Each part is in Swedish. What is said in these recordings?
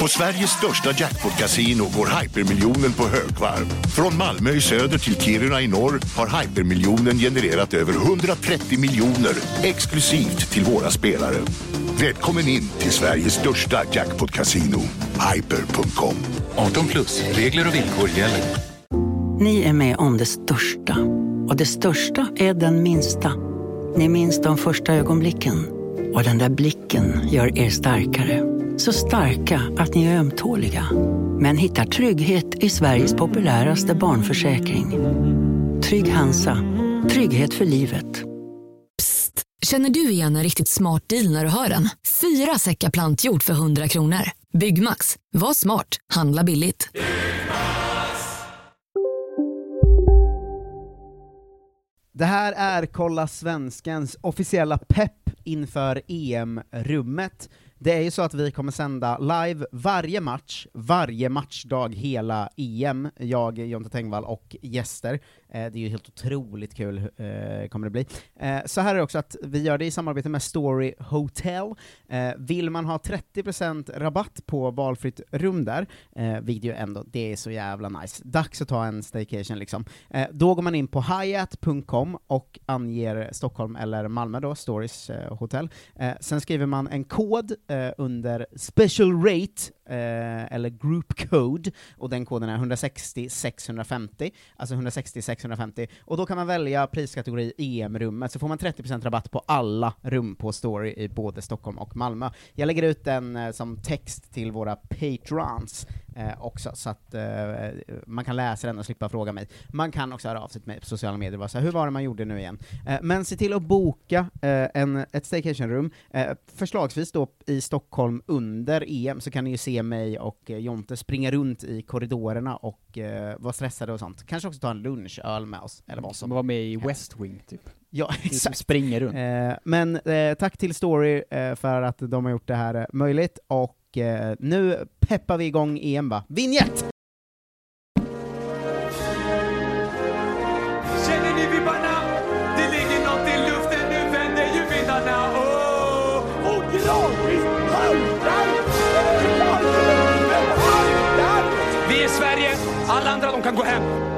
På Sveriges största jackpot-kasino går hypermiljonen på högvarv. Från Malmö i söder till Kiruna i norr har hypermiljonen genererat över 130 miljoner exklusivt till våra spelare. Välkommen in till Sveriges största jackpot-kasino, hyper.com. 18 plus, regler och villkor gäller. Ni är med om det största. Och det största är den minsta. Ni minns de första ögonblicken. Och den där blicken gör er starkare. Så starka att ni är ömtåliga. Men hittar trygghet i Sveriges populäraste barnförsäkring. Trygg Hansa. Trygghet för livet. Känner du igen en riktigt smart deal när du hör den? Fyra säckar plantjord för 100 kronor. Byggmax. Var smart. Handla billigt. Det här är Kolla Svenskens officiella pepp inför EM-rummet. Det är ju så att vi kommer sända live varje match, varje matchdag hela EM, jag, Jonte Tengvall och gäster. Eh, det är ju helt otroligt kul, eh, kommer det bli. Eh, så här är det också att vi gör det i samarbete med Story Hotel. Vill man ha 30% rabatt på valfritt rum där, eh, vilket ju ändå, det är så jävla nice. Dags att ta en staycation liksom. Då går man in på hyatt.com och anger Stockholm eller Malmö då, Stories hotell. Sen skriver man en kod Eh, under special rate, eh, eller group code, och den koden är 160 650, alltså 160 650, och då kan man välja priskategori EM-rummet, så får man 30% rabatt på alla rum på Story i både Stockholm och Malmö. Jag lägger ut den eh, som text till våra patrons eh, också, så att eh, man kan läsa den och slippa fråga mig. Man kan också höra av sig till mig på sociala medier och vara så här, hur var det man gjorde nu igen? Eh, men se till att boka eh, en, ett staycation-rum, eh, förslagsvis då i Stockholm under EM, så kan ni ju se mig och eh, Jonte springa runt i korridorerna och eh, vara stressade och sånt. Kanske också ta en lunchöl med oss, eller vad Som som var med i West Wing, typ. Ja, exakt. springer runt. Eh, men tack till Story för att de har gjort det här möjligt, och nu peppar vi igång EM va? Vinjett! Alla andra de kan gå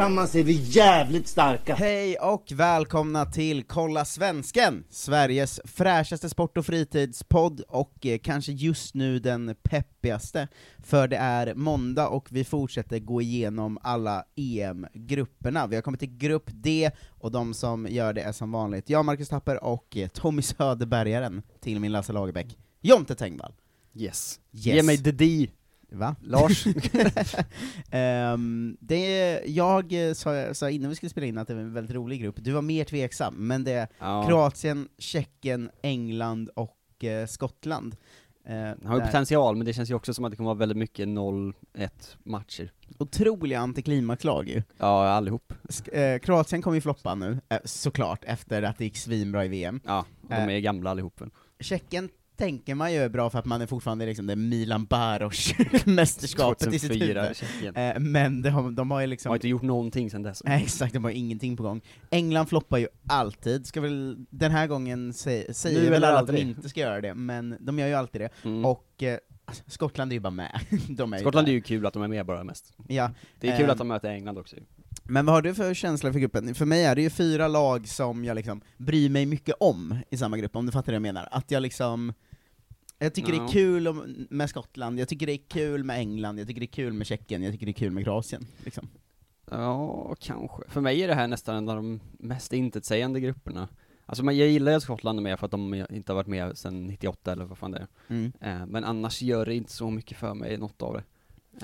tillsammans är vi jävligt starka. Hej och välkomna till Kolla Svensken, Sveriges fräschaste sport och fritidspodd, och eh, kanske just nu den peppigaste, för det är måndag och vi fortsätter gå igenom alla EM-grupperna. Vi har kommit till grupp D, och de som gör det är som vanligt jag, Marcus Tapper, och eh, Tommy Söderbergaren, till min Lasse Lagerbäck, Jonte Tengvall. Yes. Yes. Ge mig the D. Va? Lars. Ehm, det, jag eh, sa, sa innan vi skulle spela in att det var en väldigt rolig grupp, du var mer tveksam, men det är Ja. Kroatien, Tjeckien, England och eh, Skottland. Eh, Han har ju potential, men det känns ju också som att det kommer vara väldigt mycket 0-1 matcher. Otroliga antiklimaxlag ju. Ja, allihop. Sk- eh, Kroatien kommer ju floppa nu, eh, såklart, efter att det gick svinbra i VM. Ja, de Eh. är gamla allihop. Tjeckien tänker man ju är bra för att man är fortfarande liksom det Milan Baros-mästerskapet i sitt 2004 huvud. Eh, men det har, de har ju liksom... Har inte gjort någonting sedan dess. Nej exakt, de har ingenting på gång. England floppar ju alltid, ska väl den här gången sä säger väl alla att de inte ska göra det, men de gör ju alltid det. Mm. Och eh, alltså, Skottland är ju bara med. de är Skottland är ju kul att de är med bara mest. Ja, Det är kul Ehm. att de möter England också men vad har du för känsla för gruppen? För mig är det ju fyra lag som jag liksom bryr mig mycket om i samma grupp, om du fattar vad jag menar. Att jag liksom jag tycker det Ja. är kul om, med Skottland, jag tycker det är kul med England, jag tycker det är kul med Tjeckien, jag tycker det är kul med Kroatien. Liksom. Ja, kanske. För mig är det här nästan en av de mest intetsägande grupperna. Alltså jag gillar ju Skottland med för att de inte har varit med sedan 98 eller vad fan det är. Mm. Eh, men annars gör det inte så mycket för mig, något av det.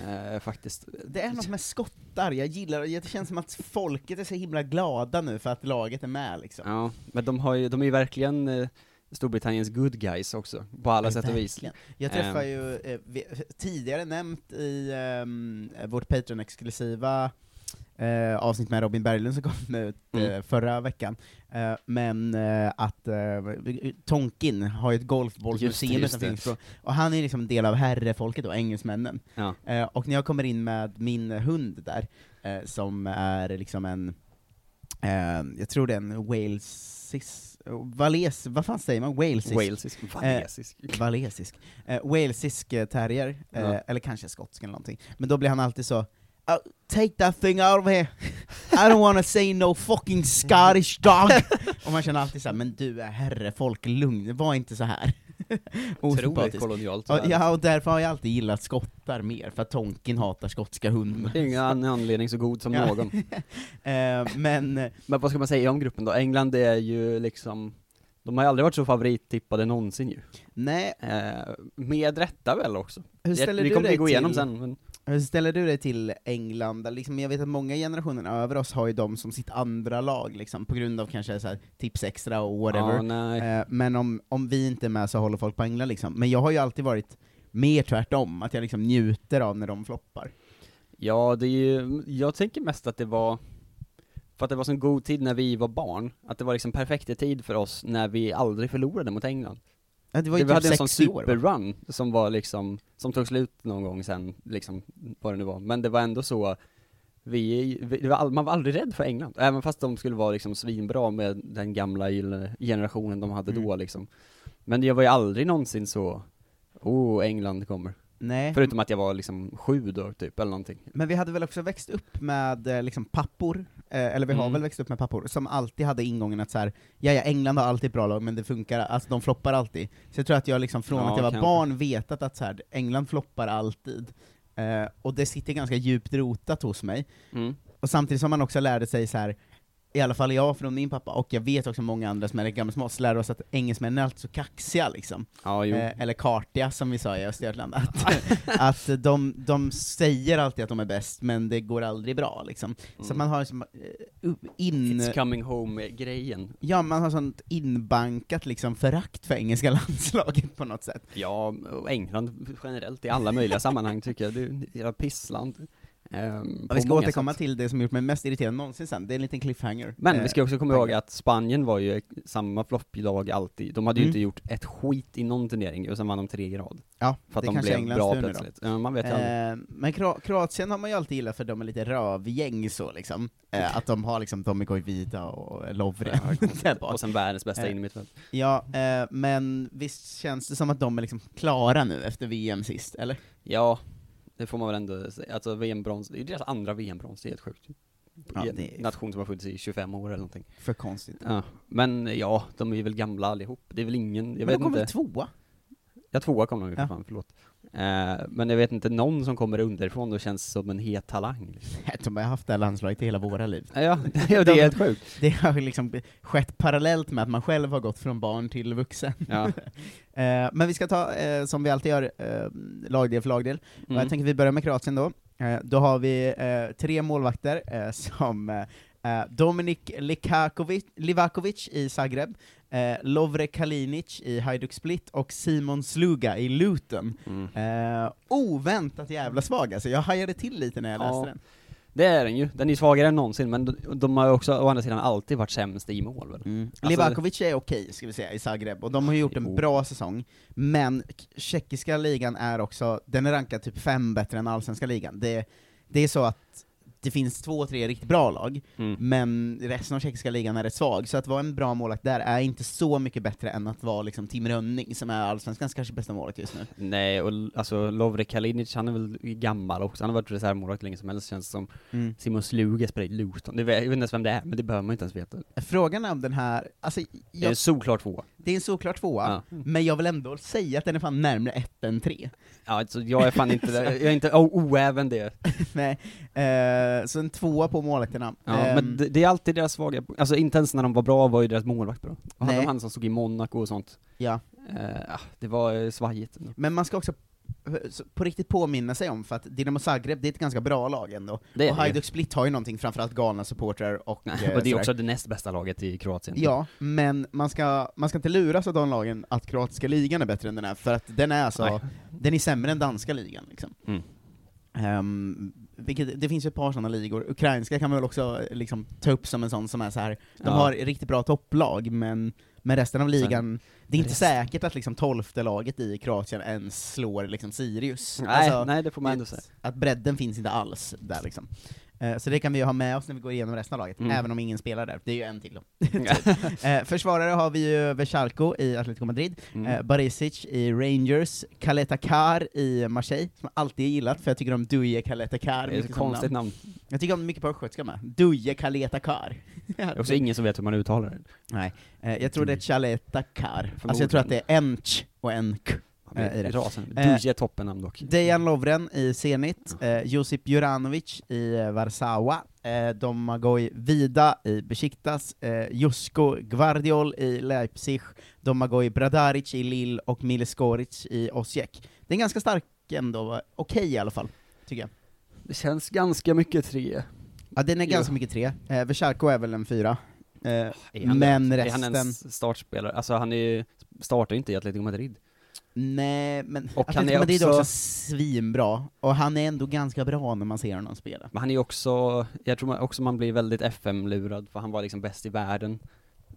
Eh, faktiskt. Det är något med skottar, jag gillar det känns som att folket är så himla glada nu för att laget är med liksom. Ja, men de har ju, de är ju verkligen eh, Storbritanniens good guys också, på alla sätt och vis. Jag träffar Ehm. ju, eh, vi, tidigare nämnt i ehm, vårt Patreon-exklusiva eh, avsnitt med Robin Berglund som kom ut eh, Mm. förra veckan, eh, men eh, att eh, Tonkin har ju ett golfbollsmuseum utanför. Finspång, och han är liksom en del av herrefolket och engelsmännen. Ja. Eh, och när jag kommer in med min hund där, eh, som är liksom en, eh, jag tror det är en walesis, vales, vad fan säger man? Walesisk? Walesisk, valesisk. Valesisk. Eh, walesisk eh, terrier, eh, Ja. eller kanske skotsk eller någonting. Men då blir han alltid så "Oh, Take that thing out of here! I don't wanna say no fucking Scottish dog! och man känner alltid så här, men du är herrefolk, lugn, var inte så här. Otroligt kolonialt. Och, ja, och därför har jag alltid gillat skottar mer, för att Tonkin hatar skotska hundar. Det ingen anledning så god som någon. Eh, men, Men vad ska man säga om gruppen då? England är ju liksom, de har ju aldrig varit så favorittippade någonsin ju. nej, Eh, med rätta väl också. hur Det- ställer vi du kommer dig gå igenom till, sen, men hur ställer du dig till England? Där Liksom, jag vet att många generationer över oss har ju dem som sitt andra lag, liksom, på grund av kanske så här, tips extra och whatever. Nej. Eh, men om, om vi inte är med så håller folk på England liksom. Men jag har ju alltid varit mer tvärtom, att jag liksom njuter av när de floppar. Ja, det är ju, jag tänker mest att det var, för att det var sån god tid när vi var barn, att det var liksom perfekt tid för oss när vi aldrig förlorade mot England. Ja, det var ju vi typ hade en sån 60 år. va? superrun som var liksom, som tog slut någon gång sen, liksom, vad det nu var. Men det var ändå så, vi, vi det var all, man var aldrig rädd för England, även fast de skulle vara liksom svinbra med den gamla generationen de hade då Mm. liksom. Men jag var ju aldrig någonsin så, oh, England kommer. Nej, Förutom att jag var liksom sju då, typ, eller någonting. men vi hade väl också växt upp med eh, liksom pappor, eh, eller vi har Mm. väl växt upp med pappor, som alltid hade ingången att så här, ja, ja England har alltid ett bra lag, men det funkar, alltså de floppar alltid. Så jag tror att jag liksom från Ja, att jag var kanske. barn vetat att så här, England floppar alltid. Eh, och det sitter ganska djupt rotat hos mig. Mm. Och samtidigt som man också lärde sig så här i alla fall jag från min pappa, och jag vet också många andra som är gamla som oss, lärde oss att engelsmännen är alltid så kaxiga liksom. Ja. Eh, eller kartiga som vi sa i Östergötland, att, att de, de säger alltid att de är bäst, men det går aldrig bra liksom. Så Mm. man har som, eh, in... It's coming home-grejen. Ja, man har sånt inbankat liksom förakt för engelska landslaget på något sätt. Ja, och England generellt i alla möjliga sammanhang tycker jag, det är ett pissland. Ehm, på vi ska återkomma sätt. till det som gjort mig mest irriterad någonsin sen, det är en liten cliffhanger. Men Eh, vi ska också komma ihåg att Spanien var ju samma flopplag alltid, de hade ju Mm. inte gjort ett skit i någon turnering, och sen vann de tre i rad. Ja, För att det de kanske blev Englands bra plötsligt. Ja, man vet ju aldrig. Eh, men Kro- Kroatien har man ju alltid gillat för de är lite rövgäng så liksom. Eh, att de har liksom Tommy Koivica och Lovren. Och sen världens bästa Eh, innermittfält. Ja, eh, men visst känns det som att de är liksom klara nu efter VM sist, eller? Ja, det får man väl ändå säga. Alltså VM-brons, det är deras andra VM-brons, det är helt sjukt. Ja, är- nation som har funnits i 25 år eller någonting. För konstigt. Ja, men ja, de är väl gamla allihop. Det är väl ingen, jag men vet de kom inte. väl tvåa? Ja, tvåa kom de ju för Ja. fan, förlåt. Eh, men jag vet inte, någon som kommer underifrån och känns som en het talang. Liksom. De har haft det här landslaget i hela våra liv. Ja, ja, det är helt sjukt. Det har liksom skett parallellt med att man själv har gått från barn till vuxen. Ja. Eh, men vi ska ta, eh, som vi alltid gör, eh, lagdel för lagdel. Och Mm. jag tänker att vi börjar med Kroatien då. Eh, då har vi eh, tre målvakter som Dominik Likakovic, Livakovic i Zagreb, eh, Lovre Kalinic i Hajduk Split och Simon Sluga i Luton. Mm. Eh, oväntat jävla svag alltså, jag hajade till lite när jag Ja. läste den. Det är den ju, den är svagare än någonsin, men de, de har ju också å andra sidan alltid varit sämst i mål väl? Alltså- Livakovic är okej, ska vi säga, i Zagreb, och de har gjort en Jo. bra säsong, men tjeckiska ligan är också, den är rankad typ fem bättre än allsvenska ligan. Det, det är så att det finns två, tre riktigt bra lag, Mm. men resten av tjeckiska ligan är rätt svag, så att vara en bra målvakt där är inte så mycket bättre än att vara liksom Tim Rönning, som är allsvenskans kanske bästa målvakt just nu. Nej, och alltså Lovre Kalinic, han är väl gammal också, han har varit reservmålvakt länge som helst känns som. Simon Sluga spelar i Luton, jag vet inte ens vem det är, men det behöver man inte ens veta. Frågan är om den här, alltså, Det är jag, en solklar tvåa. det är en såklart tvåa, Ja. men jag vill ändå säga att den är fan närmare ett än tre. Ja, alltså jag är fan inte, jag är inte oh, oäven det. Nej, eh, så en tvåa på målvakterna. Ja, Ehm, men det, det är alltid deras svaga, alltså inte ens när de var bra var ju deras målvakt bra. Och hade Nej. de han som stod i Monaco och sånt, ja. eh, ja, det var eh, svajigt. ändå. Men man ska också så- på riktigt påminna sig om, för att Dinamo Zagreb, det är ett ganska bra lag ändå. Det och. Hajduk Split har ju någonting, framförallt galna supportrar och... eh, och det är också det näst bästa laget i Kroatien. Ja, men man ska, man ska inte luras av de lagen att kroatiska ligan är bättre än den är, för att den är alltså, Nej. den är sämre än danska ligan liksom. Mm. Ehm, vilket, det finns ju ett par sådana ligor, ukrainska kan man väl också liksom ta upp som en sån som är så här. de Ja. har riktigt bra topplag, men med resten av ligan, det är inte rest- säkert att liksom tolfte laget i Kroatien ens slår liksom Sirius. Nej, Alltså, nej det får man ändå säga. att bredden finns inte alls där liksom. Eh, så det kan vi ju ha med oss när vi går igenom resten av laget, Mm. även om ingen spelar där. Det är ju en till då. eh, försvarare har vi ju Verchalco i Atletico Madrid, Mm. eh, Barisic i Rangers, Caleta Car i Marseille, som jag alltid gillat, för jag tycker om Duje Caleta Car. Det är ett konstigt namn. Jag tycker om mycket på östgötska med. Duje Caleta Car. Det är också ingen som vet hur man uttalar det. Nej, jag tror det är Caleta Car. Alltså jag tror att det är en ch och en k. eh, i det. Rasande. Eh, toppennamn dock. Dejan Lovren i Zenit, eh, Josip Juranovic i eh, Warsawa, eh, Domagoj Vida i Besiktas, eh, Jusko Gvardiol i Leipzig, Domagoj Bradaric i Lille och Mile Skoric i Osijek. Det är en ganska stark ändå, okej i alla fall, tycker jag. Det känns ganska mycket tre. Ja, den är Jo. ganska mycket tre. Eh, Verchalko är väl en fyra. Eh, men det? resten... Är han en s- startspelare? Alltså han är ju, startar ju inte i Atletico Madrid. Nej, men Och han är också- också svinbra, och han är ändå ganska bra när man ser honom spela. Men han är också, jag tror också man blir väldigt FM-lurad, för han var liksom bäst i världen.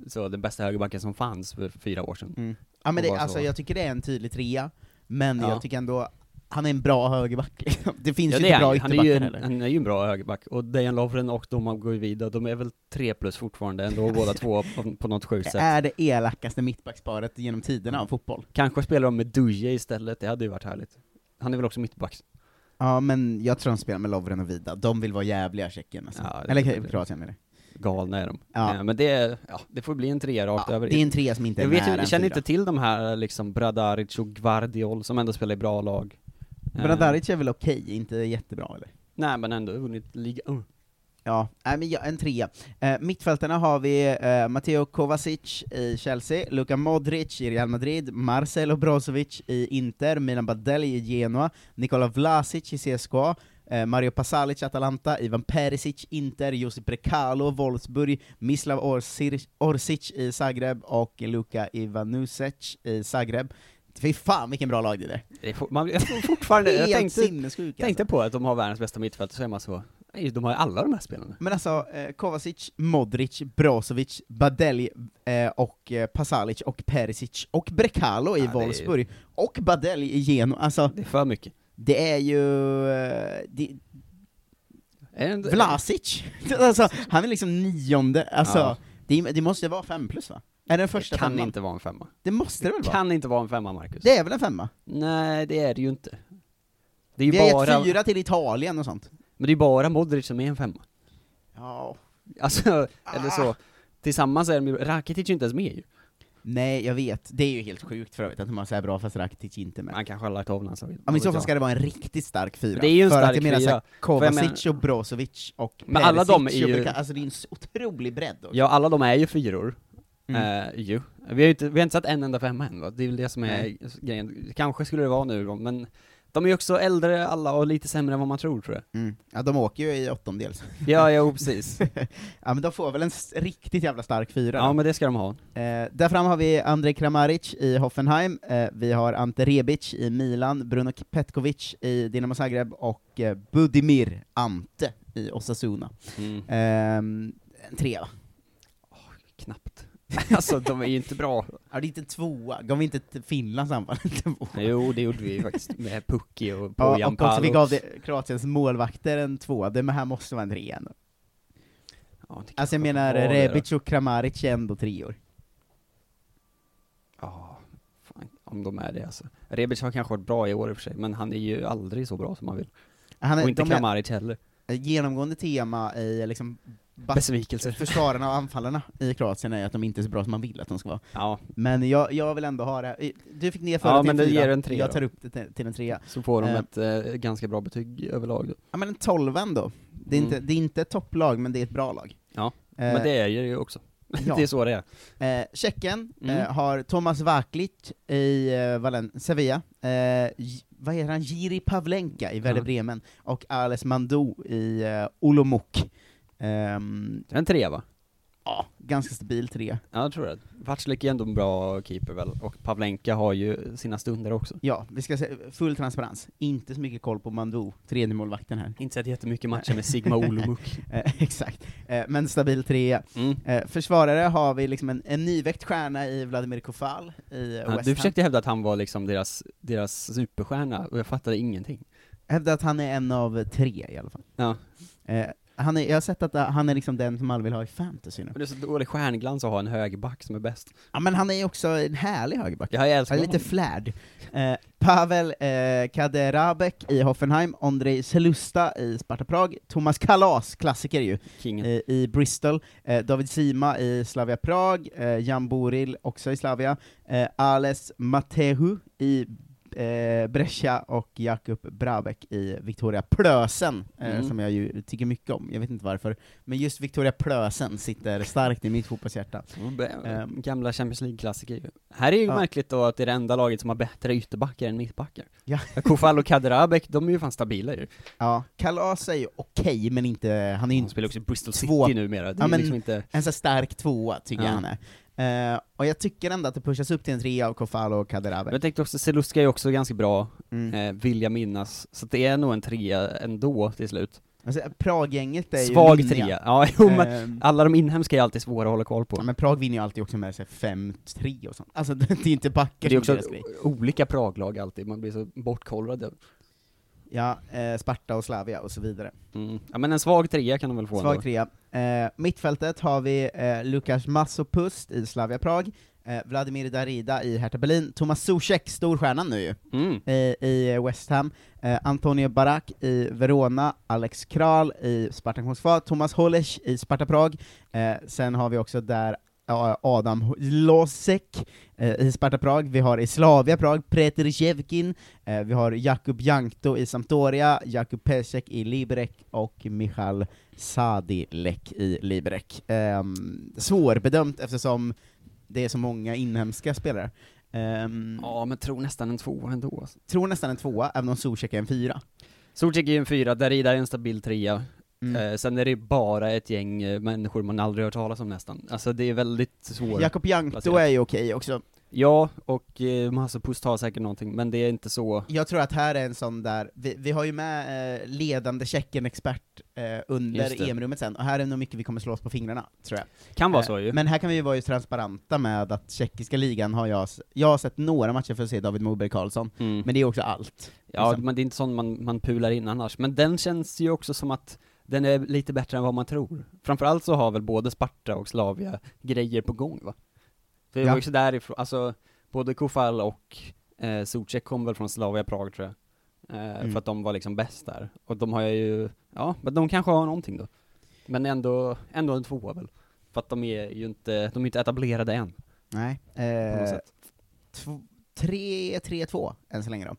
Så den bästa högerbacken som fanns för fyra år sedan. Mm. Ja men det, alltså så. jag tycker det är en tydlig trea, men Ja. jag tycker ändå, han är en bra högerback liksom. Det finns Ja ju det inte bra han, han är ju, ytterbackar en, heller. han är ju en bra högerback, och Dejan Lovren och Domagoj Vida, de är väl tre plus fortfarande ändå båda två på, på något sjukt Det sätt. är det elakaste mittbacksparet genom tiderna av fotboll. Kanske spelar de med Duje istället, det hade ju varit härligt. Han är väl också mittback? Ja men jag tror de spelar med Lovren och Vida, de vill vara jävliga Tjeckien alltså. Ja, det- Eller det- Kroatien är det. Galna är de. Ja. Eh, Men det, ja, det får bli en trea rakt Ja, över. det är en trea som inte är jag vet, jag känner inte till de här liksom Bradaric och Gvardiol som ändå spelar i bra lag. Eh, Bradaric är väl okej, inte jättebra eller? Nej men ändå vunnit liga. Uh. Ja, men ja, en trea. Eh, mittfältarna har vi eh, Matteo Kovacic i Chelsea, Luka Modric i Real Madrid, Marcelo Brozovic i Inter, Milan Badelj i Genoa, Nikola Vlasic i CSKA, eh, Mario Pasalic i Atalanta, Ivan Perisic Inter, Josip Brekalo Wolfsburg, Mislav Orsic, Orsic i Zagreb och Luka Ivanusec i Zagreb. Fy fan vilken bra lag det är! Det är for, man, jag får fortfarande, jag tänkte, sinnessjuk tänkte alltså. på att de har världens bästa mittfält, så är man så, nej, de har ju alla de här spelarna. Men alltså, eh, Kovacic, Modric, Brozovic, Badelj eh, och eh, Pasalic och Perisic och Brekalo i Ja, Wolfsburg, och Badelj i Genoa, alltså Det är för mycket. det är ju... Eh, det, det, Vlasic! alltså, han är liksom nionde, alltså, Ja. det, det måste vara fem plus va? Är det den första det kan femman? inte vara en femma. Det måste det väl vara? Kan inte vara en femma Marcus. Det är väl en femma? Nej det är det ju inte. Det är ju Vi har bara, gett fyra till Italien och sånt. men det är ju bara Modric som är en femma. Ja. Alltså, eller så, tillsammans är de ju, Rakitic är inte ens med ju. Nej, jag vet. Det är ju helt sjukt för övrigt att de har så här bra fast Rakitic inte med. Man kanske har lagt av landslaget. Ja, men i så fall ska det vara en riktigt stark fyra. Det är ju en för stark att jag menar fyra. såhär, Kovacic och Brozovic och Men alla de är ju- Alltså det är en otrolig bredd också. Ja, alla de är ju fyror. Mm. Eh, ju. Vi har inte, vi har inte satt en enda femma än va? Det är väl det som är Nej. grejen. Kanske skulle det vara nu då, men de är ju också äldre alla och lite sämre än vad man tror tror jag. Mm. Ja, de åker ju i åttondels. Ja, jo precis. ja men de får väl en riktigt jävla stark fyra Ja då. men det ska de ha. eh, Där fram har vi Andrej Kramaric i Hoffenheim, eh, vi har Ante Rebic i Milan, Bruno Petkovic i Dinamo Zagreb och eh, Budimir Ante i Osasuna. Mm. Ehm, en trea va? Knappt. alltså de är ju inte bra. Ja, det är inte tvåa, gav vi inte anfall en tvåa? Jo, det gjorde vi ju faktiskt med Pucki och Ja, Pojan och också vi gav det, Kroatiens målvakter en tvåa, det här måste vara en ändå. Ja, Alltså jag menar. Rebic och Kramaric är ändå treor. Ja, fan, om de är det alltså. Rebic har kanske varit bra i år i och för sig, men han är ju aldrig så bra som man vill. Han är, och inte Kramaric heller. genomgående tema i liksom Besvikelser. försvararna och anfallarna i Kroatien är att de inte är så bra som man vill att de ska vara. Ja, Men jag, jag vill ändå ha det, du fick ner förra Ja, till men en det ger en trea jag tar upp det till, till en trea. så får de Eh. ett eh, ganska bra betyg överlag då. Ja men en tolva ändå. Det är, Mm. inte, det är inte ett topplag, men det är ett bra lag. Ja, Eh, Men det är ju också. ja. det är så det är. Eh, Tjeckien Mm. eh, har Thomas Vaklic i eh, Valen Sevilla, eh, vad heter han, Jiri Pavlenka i Werder. Bremen, och Ales Mandou i eh, Olomouc. Ehm, En trea va? ja, ganska stabil tre. Ja, jag tror det. Vaclik är ändå en bra keeper väl, och Pavlenka har ju sina stunder också. Ja, vi ska se, full transparens, inte så mycket koll på Mandou, tredje målvakten här. Inte sett jättemycket matcher med Sigma Olomouc. Eh, exakt, eh, men stabil trea. Mm. Eh, försvarare har vi liksom en, en nyväckt stjärna i Vladimir Kofal i Ja, West du Ham. försökte hävda att han var liksom deras, deras superstjärna, och jag fattade ingenting. Hävdar att han är en av tre i alla fall. Ja. Eh, Han är, jag har sett att han är liksom den som alla vill ha i fantasy nu. Men det är så dålig stjärnglans att ha en högerback som är bäst. Ja men han är också en härlig högerback. Ja, jag älskar Han är lite flärd. Eh, Pavel eh, Kaderabek i Hoffenheim, Ondrej Selusta i Sparta Prag, Thomas Kalas, klassiker ju, i, i Bristol, eh, David Sima i Slavia Prag, eh, Jan Boril också i Slavia, eh, Ales Matehu i eh, Brescia och Jakub Brabek i Victoria Plösen, eh, Mm. som jag ju tycker mycket om, jag vet inte varför, men just Victoria Plösen sitter starkt i mitt fotbollshjärta. Mm, Ehm. Gamla Champions League-klassiker. Här är ju Ja. märkligt då att det är det enda laget som har bättre ytterbackar än mittbackar. Ja. Kofall och Kaderabek, de är ju fan stabila ju. Ja, Kalas är ju okej, men inte, han är ju inte spelar också i Bristol City Två- numera, det Ja, är men- liksom inte... en så stark tvåa, tycker Ja. jag han är. Eh, och jag tycker ändå att det pushas upp till en trea av Kofalo och Men Kaderabek. jag tänkte också, Seluska är ju också ganska bra, Mm. eh, vill jag minnas, så det är nog en trea ändå till slut. Alltså, Praggänget är ju Svag trea, ja jo men Ehm, alla de inhemska är alltid svåra att hålla koll på. ja, men Prag vinner ju alltid också med sig 5-3 och sånt. Alltså det är inte backar det är också olika Praglag alltid, man blir så bortkollrad. Ja, eh, Sparta och Slavia och så vidare. Mm. Ja men en svag trea kan de väl få Svag ändå. trea. Eh, mittfältet har vi eh, Lukas Masopust i Slavia Prag, eh, Vladimir Darida i Hertha Berlin, Thomas Zuzek, storstjärnan nu ju, Mm. i, West Ham, eh, Antonio Barak i Verona, Alex Kral i Spartak Moskva, Thomas Holeš i Sparta Prag, eh, sen har vi också där Adam Losek eh, i Sparta Prag, vi har i Slavia Prag, Peter Shevkin, eh, vi har Jakub Jankto i Sampdoria, Jakub Pesek i Liberec och Michal Sadilek i Liberec. Um, svårbedömt eftersom det är så många inhemska spelare. Ehm, Ja men tror nästan en tvåa ändå. Tror nästan en tvåa, även om Zuzek är en fyra. Solcheck är ju en fyra, Darida är en stabil trea. Mm. Eh, sen är det bara ett gäng eh, människor man aldrig hört talas om nästan. Alltså det är väldigt svårt. Jakob Jankto är ju okej också. Ja, och eh, Masopust har säkert någonting, men det är inte så... Jag tror att här är en sån där, vi, vi har ju med eh, ledande Tjeckien-expert eh, Just under. EM-rummet sen, och här är nog mycket vi kommer slå oss på fingrarna, tror jag. Kan vara Eh, så ju. Men här kan vi ju vara ju transparenta med att tjeckiska ligan har jag, jag har sett några matcher för att se David Moberg Karlsson, Mm. men det är också allt. Ja, liksom. men det är inte sån man, man pular in annars. Men den känns ju också som att den är lite bättre än vad man tror. Framförallt så har väl både Sparta och Slavia grejer på gång va? För det Ja. var ju så därifrån, alltså både Kofal och eh, Zuzek kom väl från Slavia Prag tror jag. Eh, Mm. För att de var liksom bäst där. Och de har ju, ja, men de kanske har någonting då. Men ändå, ändå en tvåa väl. För att de är ju inte, de är inte etablerade än, Nej. Eh, sätt. tv- 3-3-2 än så länge då.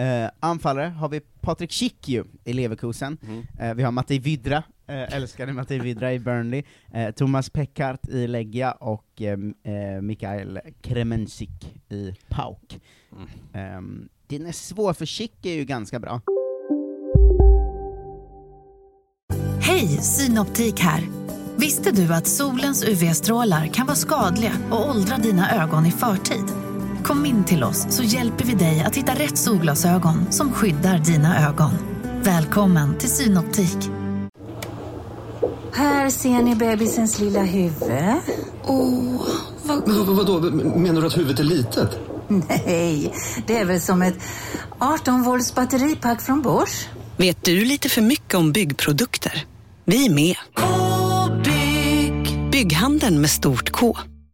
Eh, anfallare har vi Patrik Schick ju i Leverkusen, Mhm. eh, vi har Mattei Vidra, eh, älskade Mattei Vidra i Burnley, eh, Thomas Peckart i Legia och eh, eh, Mikael Kremensik i PAOK. Mm. Ehm, den är svår, för Schick är ju ganska bra. Hej, Synoptik här. Visste du att solens UV-strålar kan vara skadliga och åldra dina ögon i förtid? Kom in till oss så hjälper vi dig att hitta rätt solglasögon som skyddar dina ögon. Välkommen till Synoptik. Här ser ni bebisens lilla huvud. Åh, vad... Men vad, vadå, menar du att huvudet är litet? Nej, det är väl som ett 18 volts batteripack från Bors. Vet du lite för mycket om byggprodukter? Vi är med. K-bygg. Bygghandeln med stort K.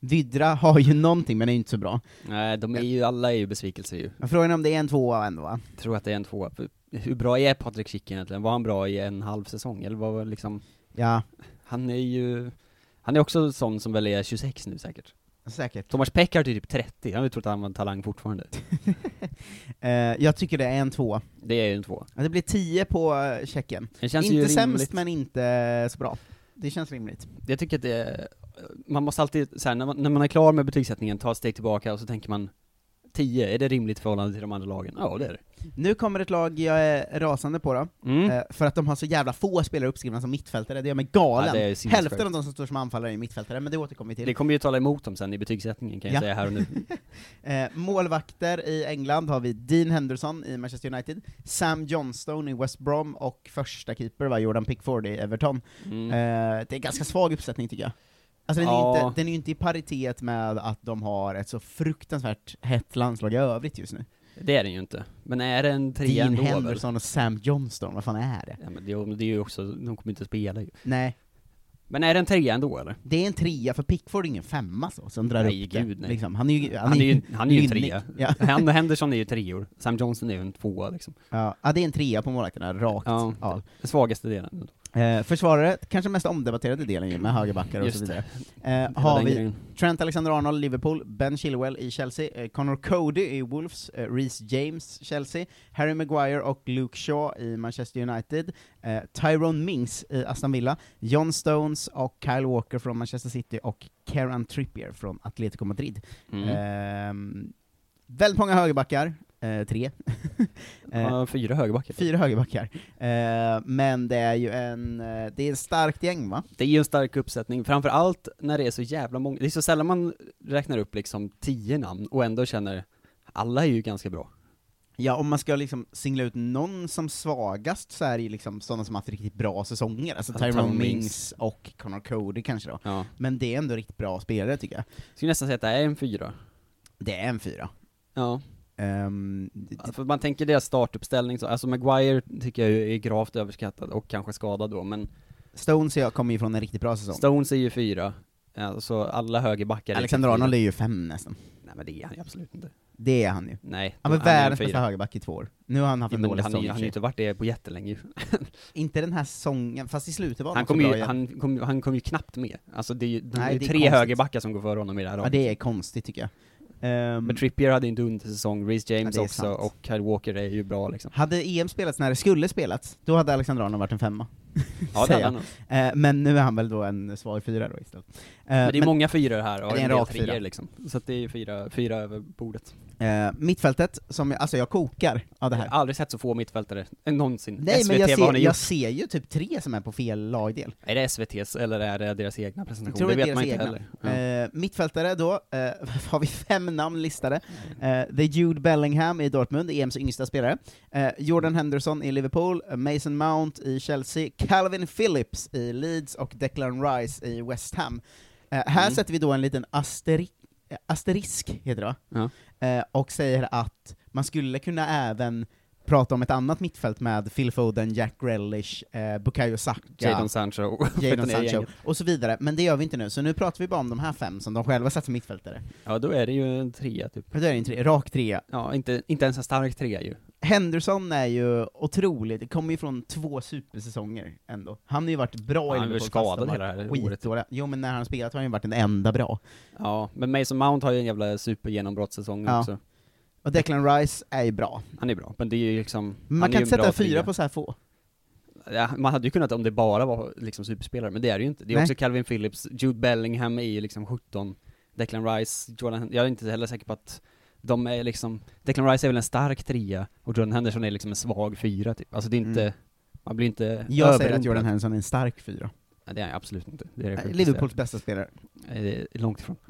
Vidra har ju någonting, men är inte så bra. Nej, de är ju, alla är ju besvikelser ju. Men frågan är om det är en tvåa ändå va? Jag tror att det är en tvåa. Hur bra är Patrik Schick egentligen? Var han bra i en halv säsong? Eller var liksom, Ja, han är ju, han är också sån som väl är 26 nu säkert. säkert. Thomas Peckard är typ 30, han har ju trott att han var en talang fortfarande. Eh, jag tycker det är en tvåa. Det är ju en tvåa. Ja, Det blir 10 på. Det känns Inte ju sämst, rimligt. men inte så bra. Det känns rimligt. Jag tycker att det, man måste alltid, så här, när, man, när man är klar med betygssättningen, ta ett steg tillbaka och så tänker man, 10, är det rimligt förhållande till de andra lagen? Ja, det är det. Nu kommer ett lag jag är rasande på då, Mm. eh, för att de har så jävla få spelare uppskrivna som mittfältare, det gör mig galen. Ja, är. Hälften av de som står som anfallare är mittfältare, men det återkommer vi till. Det kommer ju tala emot dem sen i betygssättningen kan jag Ja. säga här och nu. Eh, målvakter i England har vi Dean Henderson i Manchester United, Sam Johnstone i West Brom, och första keeper var Jordan Pickford i Everton. Mm. Eh, det är en ganska svag uppsättning tycker jag. Alltså den, är Ja. inte, den är ju inte i paritet med att de har ett så fruktansvärt hett landslag i övrigt just nu. Det är den ju inte. Men är det en trea Dean ändå väl? Henderson och Sam Johnston, vad fan är det? Ja, men det, det är ju också, de kommer inte spela ju. Nej. Men är det en trea ändå eller? Det är en trea, för Pickford är ingen femma så, som drar Nej, upp det. gud, nej. Liksom. Han är ju, Han är ju, han är ju en trea. Ja. Han, Henderson är ju treor, Sam Johnson är ju en tvåa liksom. Ja, ja, det är en trea på målvakterna, rakt Ja, av. den svagaste delen. Eh, försvarare, kanske mest omdebatterade delen ju, med högerbackar och Just så vidare. Eh, har vi grejen. Trent Alexander-Arnold, Liverpool, Ben Chilwell i Chelsea, eh, Connor Cody i Wolves, eh, Reece James, Chelsea, Harry Maguire och Luke Shaw i Manchester United, eh, Tyrone Mings i Aston Villa, John Stones och Kyle Walker från Manchester City och Kieran Trippier från Atletico Madrid. Mm. Ehm, väldigt många högerbackar, eh, tre. Eh, fyra högerbackar. Fyra högerbackar. Eh, men det är ju en, eh, det är ett starkt gäng va? Det är ju en stark uppsättning, framför allt när det är så jävla många, det är så sällan man räknar upp liksom tio namn och ändå känner, alla är ju ganska bra. Ja, om man ska liksom singla ut någon som svagast så är det ju liksom sådana som haft riktigt bra säsonger, alltså Tyrone Mings. och Connor Cody kanske då. Ja. Men det är ändå riktigt bra spelare tycker jag. Skulle nästan säga att det är en fyra. Det är en fyra. Ja. Ehm, För man tänker deras startuppställning, så, alltså Maguire tycker jag är gravt överskattad och kanske skadad då, men Stones jag kommer ju från en riktigt bra säsong. Stones är ju fyra, alltså alla högerbackar Alexander Arnold är ju fem nästan. Nej men det är han ju absolut inte. Det är han ju. Nej. Han var världens bästa högerback i två år. Nu har han haft en dålig säsong. han har ju inte varit det på jättelänge. Inte den här säsongen, fast i slutet var Han han kom bra ju, igen. han kom, han kom ju knappt med. Alltså det är ju, det Nej, är tre konstigt. högerbackar som går före honom i det här Ja, det är konstigt tycker jag. Ehm, Men Trippier hade inte under säsong, Reece James Ja, också, sant. och Kyle Walker är ju bra liksom. Hade EM spelats när det skulle spelats, då hade Alexander Arnold varit en femma. Ja, det hade jag. Eh, men nu är han väl då en svag fyra då istället. Eh, Men det är många fyror här och det är en del rak fyra. liksom. Så det är fyra, fyra över bordet. Eh, mittfältet, som jag, alltså jag kokar av det Jag här. har aldrig sett så få mittfältare, någonsin. Nej SVT, men jag ser, jag ser ju typ tre som är på fel lagdel. Är det SVT's eller är det deras egna Jag presentation? tror Det det vet man inte egna. heller. Eh, mittfältare då, eh, har vi fem namn listade. Eh, är Jude Bellingham i Dortmund, EMs yngsta spelare. Eh, Jordan Henderson i Liverpool, Mason Mount i Chelsea, Calvin Phillips i Leeds och Declan Rice i West Ham. Eh, här Mm. sätter vi då en liten asteri eh, asterisk, heter det va? Ja. Eh, och säger att man skulle kunna även prata om ett annat mittfält med Phil Foden, Jack Grealish, eh, Bukayo Saka, Jadon Sancho. och Jadon Sancho, och så vidare, men det gör vi inte nu, så nu pratar vi bara om de här fem som de själva satt som mittfältare. Ja, då är det ju en trea typ. Då är det en tre, rak trea. Ja, inte, inte ens en stark trea ju. Henderson är ju otrolig, det kommer ju från två supersäsonger ändå. Han har ju varit bra i han har Liverpool, varit fast skadad hela har det här året. skitdåliga. Jo men när han spelat har han ju varit den enda bra. Ja, men Mason Mount har ju en jävla supergenombrottssäsong Ja. också. Och Declan Rice är ju bra. Han är bra, men det är ju liksom... Man kan inte sätta fyra på så här få. Ja, man hade ju kunnat om det bara var liksom superspelare, men det är det ju inte. Det är Nej. också Calvin Phillips, Jude Bellingham är ju liksom 17, Declan Rice, Jordan, jag är inte heller säker på att de är liksom, Declan Rice är väl en stark trea, och Jordan Henderson är liksom en svag fyra typ. Alltså det är inte, Mm. man blir inte Jag säger att. Jordan Henderson är en stark fyra. Nej, det är han absolut inte. Det är det. Liverpools bästa spelare. Nej, det är långt ifrån.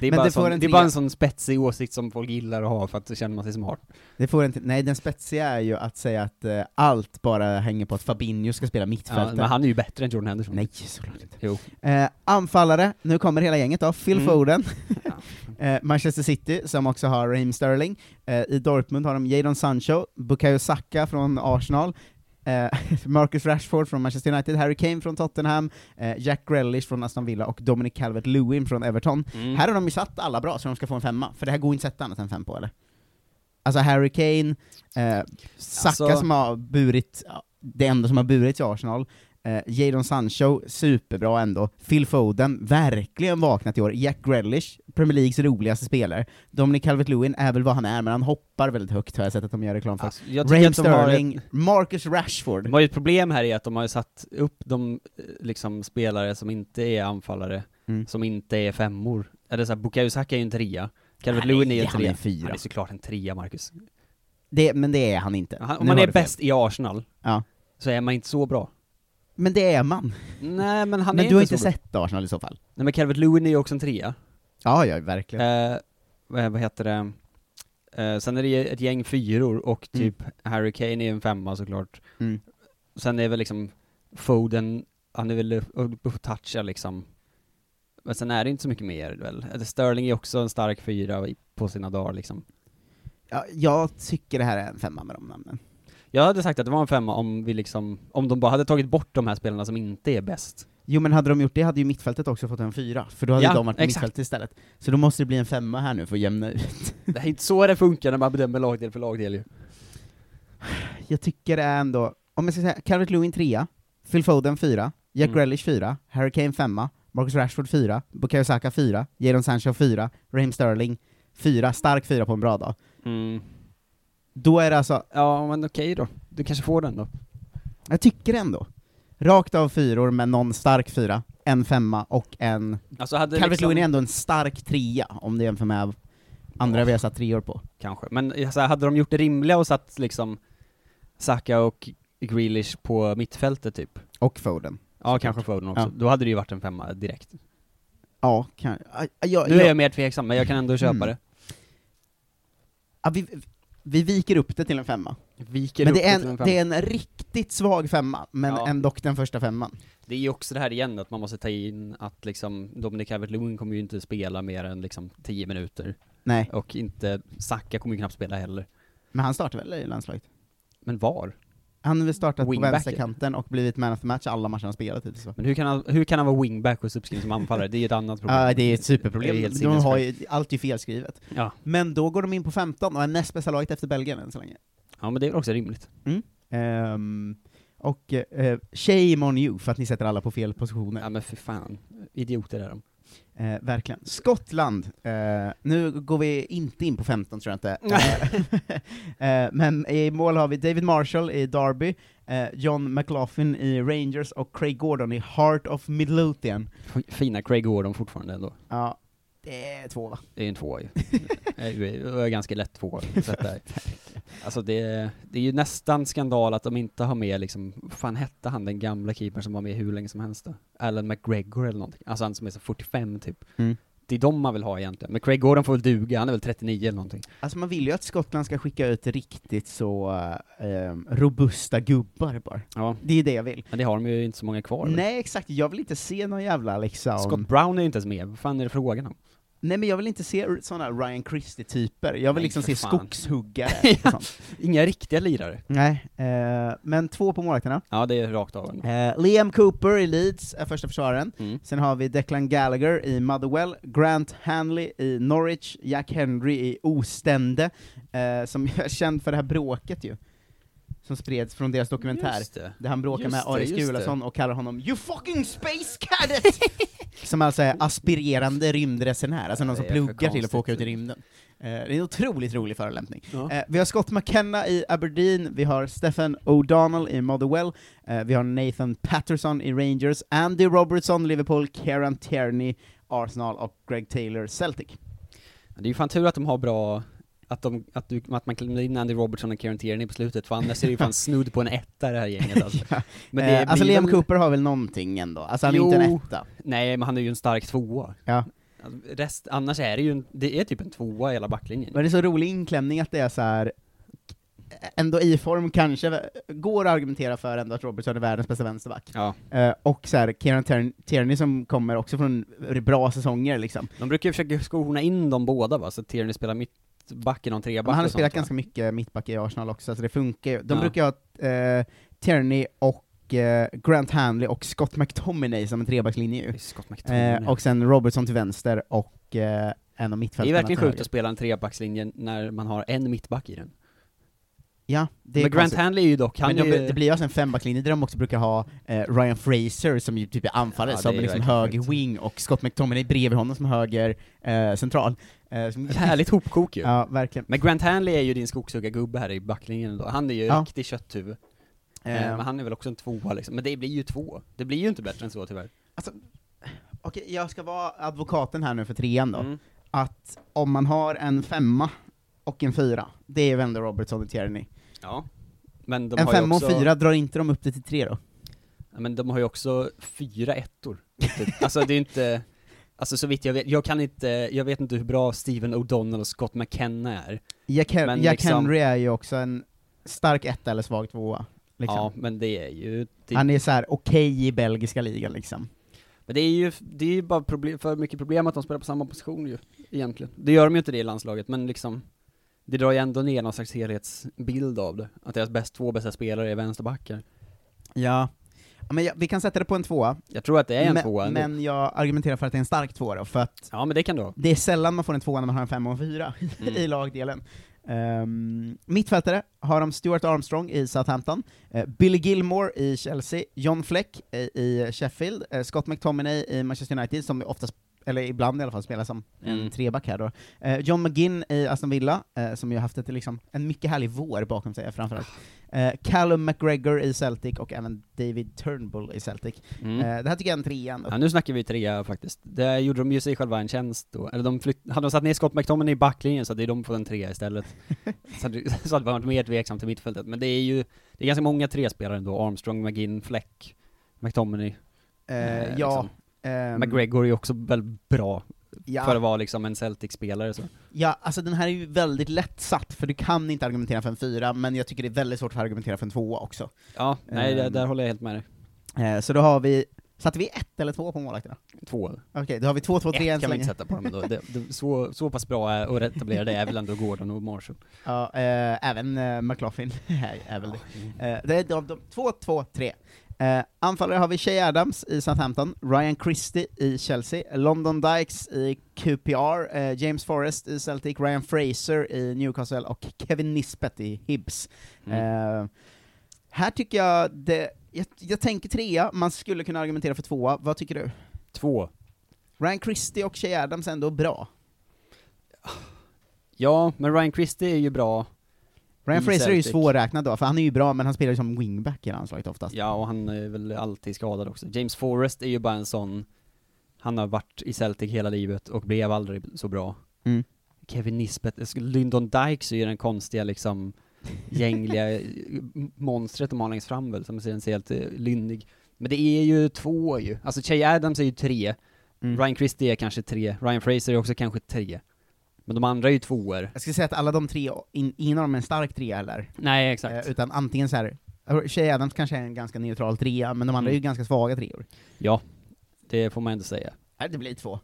Det är, bara, det sån, en det är bara en sån spetsig åsikt som folk gillar att ha för att då känner man sig smart. Det får inte, nej den spetsiga är ju att säga att eh, allt bara hänger på att Fabinho ska spela Ja, mittfältare. men han är ju bättre än Jordan Henderson. Nej, såklart inte. Jo. Eh, anfallare, nu kommer hela gänget då, Phil Mm. Foden, eh, Manchester City, som också har Raheem Sterling, eh, i Dortmund har de Jadon Sancho, Bukayo Saka från Arsenal, eh, Marcus Rashford från Manchester United, Harry Kane från Tottenham, eh, Jack Grealish från Aston Villa och Dominic Calvert-Lewin från Everton. Mm. Här har de ju satt alla bra, så de ska få en femma, för det här går inte att sätta annat än fem på eller? Alltså Harry Kane, eh, Saka Alltså- som har burit, det enda som har burit i Arsenal, eh, Jadon Sancho, superbra ändå, Phil Foden, verkligen vaknat i år, Jack Grealish, Premier Leagues roligaste spelare, Dominic Calvert-Lewin är väl vad han är, men han hoppar väldigt högt har jag sett att de gör reklam för. Alltså, Raheem Sterling, Marcus Rashford, ju ett problem här i att de har ju satt upp de eh, liksom spelare som inte är anfallare, Mm. som inte är femmor. Eller såhär, Bukayo Saka är ju en trea, Calvert Nej, Lewin är en han är trea. fyra. Han är såklart en trea, Marcus. Det, men det är han inte. Han, om Nu man är bäst i Arsenal, Ja. så är man inte så bra. Men det är man. Nej men han men är du har inte så bra. sett Arsenal i så fall? Nej men Calvert Lewin är ju också en trea. Ja, ja, verkligen. Eh, vad vad heter det? Eh, sen är det ett gäng fyror och Mm. typ Harry Kane är en femma såklart. Mm. Sen är väl liksom Foden, han är väl uppe på toucha liksom. Men sen är det inte så mycket mer väl. Sterling är också en stark fyra på sina dagar liksom. Ja, jag tycker det här är en femma med de namnen. Jag hade sagt att det var en femma om vi liksom, om de bara hade tagit bort de här spelarna som inte är bäst. Jo men hade de gjort det hade ju mittfältet också fått en fyra, för då hade Ja, de varit exakt. mittfältet istället. Så då måste det bli en femma här nu för att jämna ut. Det är inte så det funkar när man bedömer lagdel för lagdel ju. Jag tycker det är ändå, om jag ska säga, Calvert Lewin trea, Phil Foden fyra, Jack Mm. Grealish fyra, Harry Kane femma, Marcus Rashford fyra, Bukayo Saka fyra, Jadon Sancho fyra, Raheem Sterling fyra, stark fyra på en bra dag. Mm. Då är det alltså, Ja men okej då, du kanske får den då. jag tycker ändå, rakt av fyror med någon stark fyra, en femma och en... Alltså hade Calvert liksom- Lewin är ändå en stark trea, om det jämför med andra vi har satt treor på. Kanske, men så här, hade de gjort det rimliga och satt liksom Saka och Grealish på mittfältet typ? Och Foden. Ja, såklart. kanske Foden också. Ja. Då hade det ju varit en femma direkt. Ja, kan, ja, ja, nu är ja. jag mer tveksam, men jag kan ändå köpa Mm. det. Ja, vi, vi viker upp det till en femma. Viker men det är, en en, femma. det är en riktigt svag femma, men Ja. ändå den första femman. Det är ju också det här igen, att man måste ta in att liksom, Dominic Calvert-Lewin kommer ju inte spela mer än liksom 10 minuter. Nej. Och inte, Saka kommer ju knappt spela heller. Men han startar väl i landslaget? Men var? Han har väl startat på Wingbacken. vänsterkanten och blivit man of the match alla matcher han spelat hittills va? Men hur kan han, hur kan han vara wingback och uppskriven som anfallare? Det är ju ett annat problem. Ja, det är ett superproblem. Är de har ju, allt är felskrivet. Ja. Men då går de in på 15 och är näst bästa laget efter Belgien än så länge. Ja men det är väl också rimligt. Mm. Ehm, och eh, shame on you för att ni sätter alla på fel positioner. Ja men för fan. Idioter är de. Eh, verkligen. Skottland. Eh, nu går vi inte in på 15 tror jag inte. eh, men i mål har vi David Marshall i Derby, eh, John McLaughlin i Rangers och Craig Gordon i Heart of Midlothian. Fina Craig Gordon fortfarande ändå. Ja, det är två va? Det är en tvåa ju. Det är ganska lätt tvåa. Alltså det, det är ju nästan skandal att de inte har med liksom, fan hette han den gamla keepern som var med hur länge som helst då? Alan McGregor eller någonting. Alltså han som är så 45 typ. Mm. Det är de man vill ha egentligen. Men Craig Gordon får väl duga, han är väl 39 eller någonting. Alltså man vill ju att Skottland ska skicka ut riktigt så eh, robusta gubbar bara. Ja. Det är det jag vill. Men det har de ju inte så många kvar. väl? Nej exakt, jag vill inte se någon jävla liksom... Scott Brown är ju inte ens med, vad fan är det frågan om? Nej men jag vill inte se såna Ryan Christie-typer, jag vill Nej, liksom se fan. skogshuggare Ja. Inga riktiga lirare. Nej, eh, men två på målvakterna. Ja det är rakt av. Eh, Liam Cooper i Leeds är första försvararen, Mm. sen har vi Declan Gallagher i Motherwell, Grant Hanley i Norwich, Jack Henry i Ostende, eh, som är känd för det här bråket ju, som spreds från deras dokumentär, där han bråkar Just med just Skulason och kallar honom 'You fucking space cadet!' som alltså är aspirerande rymdresenär, alltså någon som pluggar till att få åka ut i rymden. Eh, det är en otroligt rolig förolämpning. Ja. Eh, vi har Scott McKenna i Aberdeen, vi har Stephen O'Donnell i Motherwell, eh, vi har Nathan Patterson i Rangers, Andy Robertson, Liverpool, Kieran Tierney, Arsenal och Greg Taylor, Celtic. Det är ju fan tur att de har bra, att, de, att, du, att man klämmer in Andy Robertson och Kieran Tierney på slutet, för annars är det ju fan snudd på en etta det här gänget alltså. Ja. Men eh, det alltså blir Liam väl- Cooper har väl någonting ändå, alltså han är inte en etta. Nej, men han är ju en stark tvåa. Ja. Alltså, Rest, annars är det ju en, det är typ en tvåa i hela backlinjen. Men det är så rolig inklämning att det är så här ändå i form kanske, går att argumentera för ändå att Robertson är världens bästa vänsterback. Ja. Eh, och så här, Kieran Tiern- Tierney som kommer också från bra säsonger liksom. De brukar ju försöka skona in dem båda va, så Tierney spelar mittback i någon treback Men han har spelat ganska mycket mittback i Arsenal också, så det funkar ju. De Ja. brukar ha eh, Tierney och eh, Grant Hanley och Scott McTominay som en trebackslinje ju. Eh, och sen Robertson till vänster och eh, en av Det mittfältarna är verkligen sjukt att spela en trebackslinje när man har en mittback i den. Ja, det Men Grant konstigt. Hanley är ju dock, han Men är det, det blir ju alltså en fembackslinje där de också brukar ha eh, Ryan Fraser som ju typ är anfallare, Ja, det som är liksom höger wing, och Scott McTominay bredvid honom som höger eh, central. Eh, härligt hopkok ju. Ja, verkligen. Men Grant Hanley är ju din skogshuggargubbe här i backlinjen då. Han är ju Ja. riktig kötthuvud. Eh. Eh, men han är väl också en tvåa liksom. Men det blir ju två. Det blir ju inte bättre än så tyvärr. Okej, jag ska vara advokaten här nu för trean då. Mm. att om man har en femma och en fyra, det är väl ändå Robertson och Tierney. Ja. Men de en har femma också, och fyra, drar inte de upp det till tre då? Ja, men de har ju också fyra ettor. alltså det är inte, alltså så vitt jag vet, jag kan inte, jag vet inte hur bra Steven O'Donnell och Scott McKenna är. Jack, Men Jack liksom- Henry är ju också en stark etta eller svag tvåa. Liksom. Ja, men det är ju, det, Han är så här okej i belgiska ligan liksom. men det är ju, det är ju bara problem, för mycket problem att de spelar på samma position ju, egentligen. Det gör de ju inte det i landslaget, men liksom, det drar ju ändå ner någon slags helhetsbild av det. Att deras bäst, två bästa spelare är vänsterbackar. Ja. Men jag, vi kan sätta det på en tvåa. Jag tror att det är en men, tvåa ändå. Men jag argumenterar för att det är en stark tvåa då, för att Ja men det kan du det är sällan man får en tvåa när man har en femma och en fyra Mm. i lagdelen. Um, mittfältare har de Stuart Armstrong i Southampton, eh, Billy Gilmore i Chelsea, John Fleck i, i Sheffield, eh, Scott McTominay i Manchester United, som oftast eller ibland i alla fall spelar som en Mm. treback här då. Eh, John McGinn i Aston Villa, eh, som ju haft ett, liksom, en mycket härlig vår bakom sig framförallt. Eh, Callum McGregor i Celtic och även David Turnbull i Celtic. Mm. Eh, det här tycker jag är en trea ändå. Ja, nu snackar vi trea faktiskt. Det gjorde de ju sig själva en tjänst då. Eller de flytt, hade de satt ner Scott McTominay i backlinjen så hade de fått en trea istället. så, hade, så hade det varit mer tveksamt till mittfältet. Men det är ju, det är ganska många trespelare ändå. Armstrong, McGinn, Fleck, McTominay. Eh, Eh, ja, liksom. Ehm, McGregor är också väldigt bra. Ja. För att vara liksom en Celtic-spelare så. Ja, alltså den här är ju väldigt lätt satt, för du kan inte argumentera för en fyra, men jag tycker det är väldigt svårt att argumentera för en tvåa också. Ja, nej där, Ehm. där håller jag helt med dig. Eh, så då har vi, satte vi ett eller två på målvakterna? Två. Okej, då har vi två, två, tre än kan vi inte sätta på dem ändå. Det, det, så, så pass bra och etablerade är väl ändå Gordon och Marshall. Ja, eh, även eh, McLaughlin är är väl det. Eh, det är de, de, två, två, tre. Eh, anfallare har vi Shay Adams i Southampton, Ryan Christie i Chelsea, London Dykes i QPR, eh, James Forrest i Celtic, Ryan Fraser i Newcastle och Kevin Nisbet i Hibs. Mm. Eh, här tycker jag det, jag, jag tänker trea, man skulle kunna argumentera för tvåa, vad tycker du? Två. Ryan Christie och Shay Adams är ändå bra. Ja, men Ryan Christie är ju bra. Ryan Fraser är ju svårräknad då, för han är ju bra, men han spelar ju som wingback i landslaget oftast. Ja, och han är väl alltid skadad också. James Forrest är ju bara en sån, han har varit i Celtic hela livet och blev aldrig så bra. Mm. Kevin Nisbet, Lyndon Dykes är ju den konstiga liksom gängliga monstret de har längst fram väl, som ser helt eh, lynnig. Men det är ju två ju, alltså Shay Adams är ju tre, Mm. Ryan Christie är kanske tre, Ryan Fraser är också kanske tre. Men de andra är ju tvåor. Jag skulle säga att alla de tre, in, ingen av dem är en stark trea heller. Nej, exakt. Eh, utan antingen så här. Shay Adams kanske är en ganska neutral trea, men de andra är ju Mm. ganska svaga treor. Ja, det får man ändå säga. Nej, det blir två.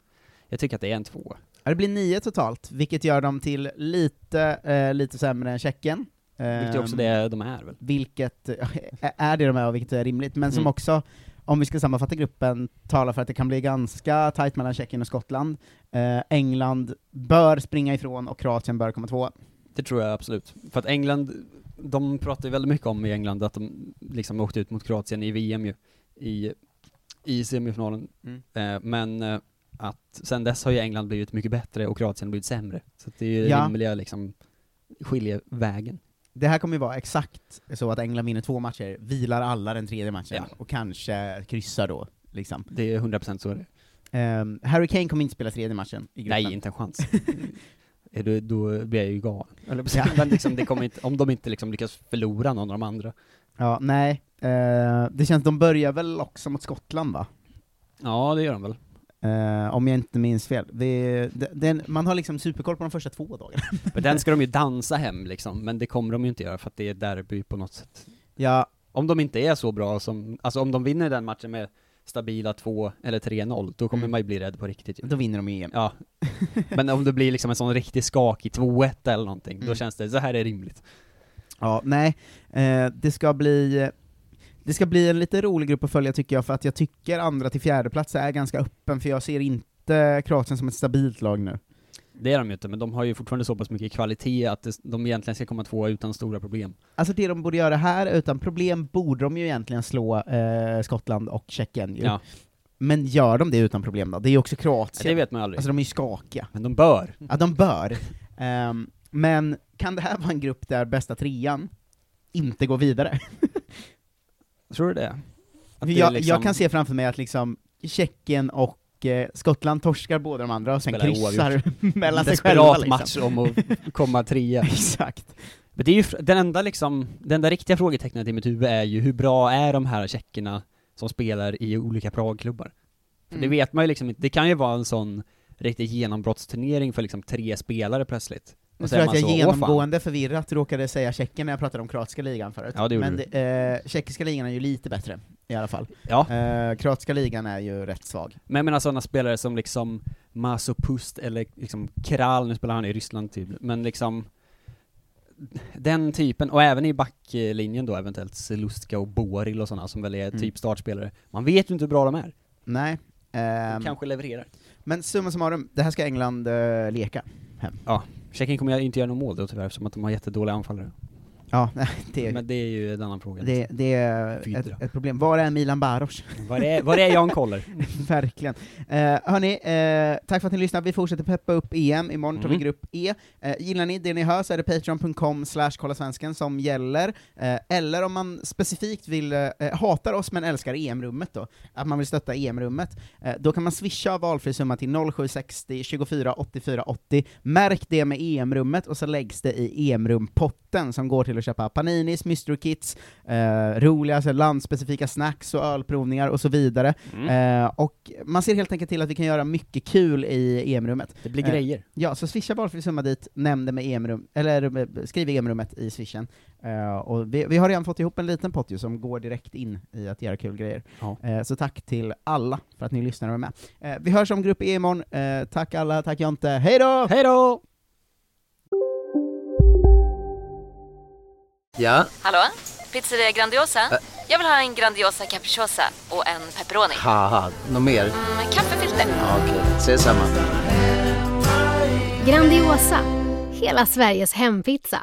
Jag tycker att det är en tvåa. Det blir nio totalt, vilket gör dem till lite, eh, lite sämre än Tjeckien. Vilket är också det de är väl. Vilket eh, är det de är och vilket är rimligt, men som Mm. också, om vi ska sammanfatta gruppen, talar för att det kan bli ganska tight mellan Tjeckien och Skottland. Eh, England bör springa ifrån och Kroatien bör komma tvåa. Det tror jag absolut. För att England, de pratar ju väldigt mycket om i England att de liksom åkte ut mot Kroatien i VM ju, i, i semifinalen. Mm. Eh, men eh, att sen dess har ju England blivit mycket bättre och Kroatien blivit sämre. Så att det är ju Ja. rimliga liksom skiljevägen. Det här kommer ju vara exakt så att England vinner två matcher, vilar alla den tredje matchen, Ja. och kanske kryssar då, liksom. Det är 100% så det. Ehm, Harry Kane kommer inte spela tredje matchen i gruppen. Nej, inte en chans. Du, då blir jag ju galen. Eller, Ja. Men liksom, det kommer inte, om de inte liksom lyckas förlora någon av de andra. Ja, nej. Eh, det känns, de börjar väl också mot Skottland va? Ja, det gör de väl. Eh, om jag inte minns fel. Det, den, man har liksom superkoll på de första två dagarna. Men den ska de ju dansa hem liksom, men det kommer de ju inte göra för att det är derby på något sätt. Ja, Om de inte är så bra som, alltså om de vinner den matchen med stabila 2 eller 3-0, då kommer Mm. man ju bli rädd på riktigt ju. då vinner de EM. Ja. Men om det blir liksom en sån riktig skakig 2-1 eller någonting, då Mm. känns det, så här är rimligt. Ja, nej. Eh, det ska bli det ska bli en lite rolig grupp att följa tycker jag, för att jag tycker andra till fjärde plats är ganska öppen, för jag ser inte Kroatien som ett stabilt lag nu. Det är de ju inte, men de har ju fortfarande så pass mycket kvalitet att det, de egentligen ska komma två utan stora problem. Alltså det de borde göra här, utan problem, borde de ju egentligen slå eh, Skottland och Tjeckien ju. Ja. Men gör de det utan problem då? Det är ju också Kroatien. Det vet man aldrig. Alltså de är ju skakiga. Men de bör. Ja, de bör. Ehm, men kan det här vara en grupp där bästa trean inte går vidare? Tror du det? Att det jag, liksom- jag kan se framför mig att liksom Tjeckien och eh, Skottland torskar båda de andra och sen Spelar kryssar mellan sig Desperat själva liksom. match om att komma trea. Exakt. Men det är ju den enda liksom, den enda riktiga frågetecknet i mitt huvud är ju hur bra är de här tjeckerna som spelar i olika Pragklubbar? För det Mm. vet man ju liksom inte, det kan ju vara en sån riktig genombrottsturnering för liksom tre spelare plötsligt. Jag tror att jag så, genomgående förvirrat råkade säga Tjeckien när jag pratade om kroatiska ligan förut. Ja, det Men det, eh, tjeckiska ligan är ju lite bättre, i alla fall. Ja. Eh, kroatiska ligan är ju rätt svag. Men jag menar sådana spelare som liksom Masopust eller liksom Kral, nu spelar han i Ryssland typ, men liksom den typen, och även i backlinjen då eventuellt Selustka och Boril och sådana som väl är Mm. typ startspelare. Man vet ju inte hur bra de är. Nej. De ehm, kanske levererar. Men summa summarum, det här ska England eh, leka hem. Ja, Tjeckien kommer ju inte göra något mål då tyvärr eftersom att de har jättedåliga anfallare. Ja, det, Men det är ju en annan fråga. det, det är ett, ett problem. Var är Milan Baros? Var är, var är Jan Koller? Verkligen. Eh, hörni, eh, tack för att ni lyssnade. Vi fortsätter peppa upp EM. Imorgon tar vi Mm. grupp E. Eh, gillar ni det ni hör så är det patreon.com slash kolla svensken som gäller. Eh, eller om man specifikt vill, eh, hatar oss men älskar EM-rummet då, att man vill stötta EM-rummet, eh, då kan man swisha valfri summa till 0760 24 84 80. Märk det med EM-rummet och så läggs det i EM-rumpotten som går till att köpa Paninis, Mystery Kits, eh, roliga alltså, landspecifika snacks och ölprovningar och så vidare. Mm. Eh, och man ser helt enkelt till att vi kan göra mycket kul i EM-rummet. Det blir Eh, grejer. Ja, så swisha valfri summa dit, nämn det med EM-rum, eller eh, skriv EM-rummet i swishen. Eh, och vi, vi har redan fått ihop en liten pott ju som går direkt in i att göra kul grejer. Ja. Eh, så tack till alla för att ni lyssnar och är med. Eh, vi hörs om grupp E imorgon, eh, tack alla, tack Jonte, hej då! Hej då! Ja, Hallå? Pizzeria Grandiosa? Jag vill ha en Grandiosa capriciosa och en pepperoni. haha, något mer? Med kaffefilter. Ja, Okej, ses samma. Grandiosa, hela Sveriges hempizza.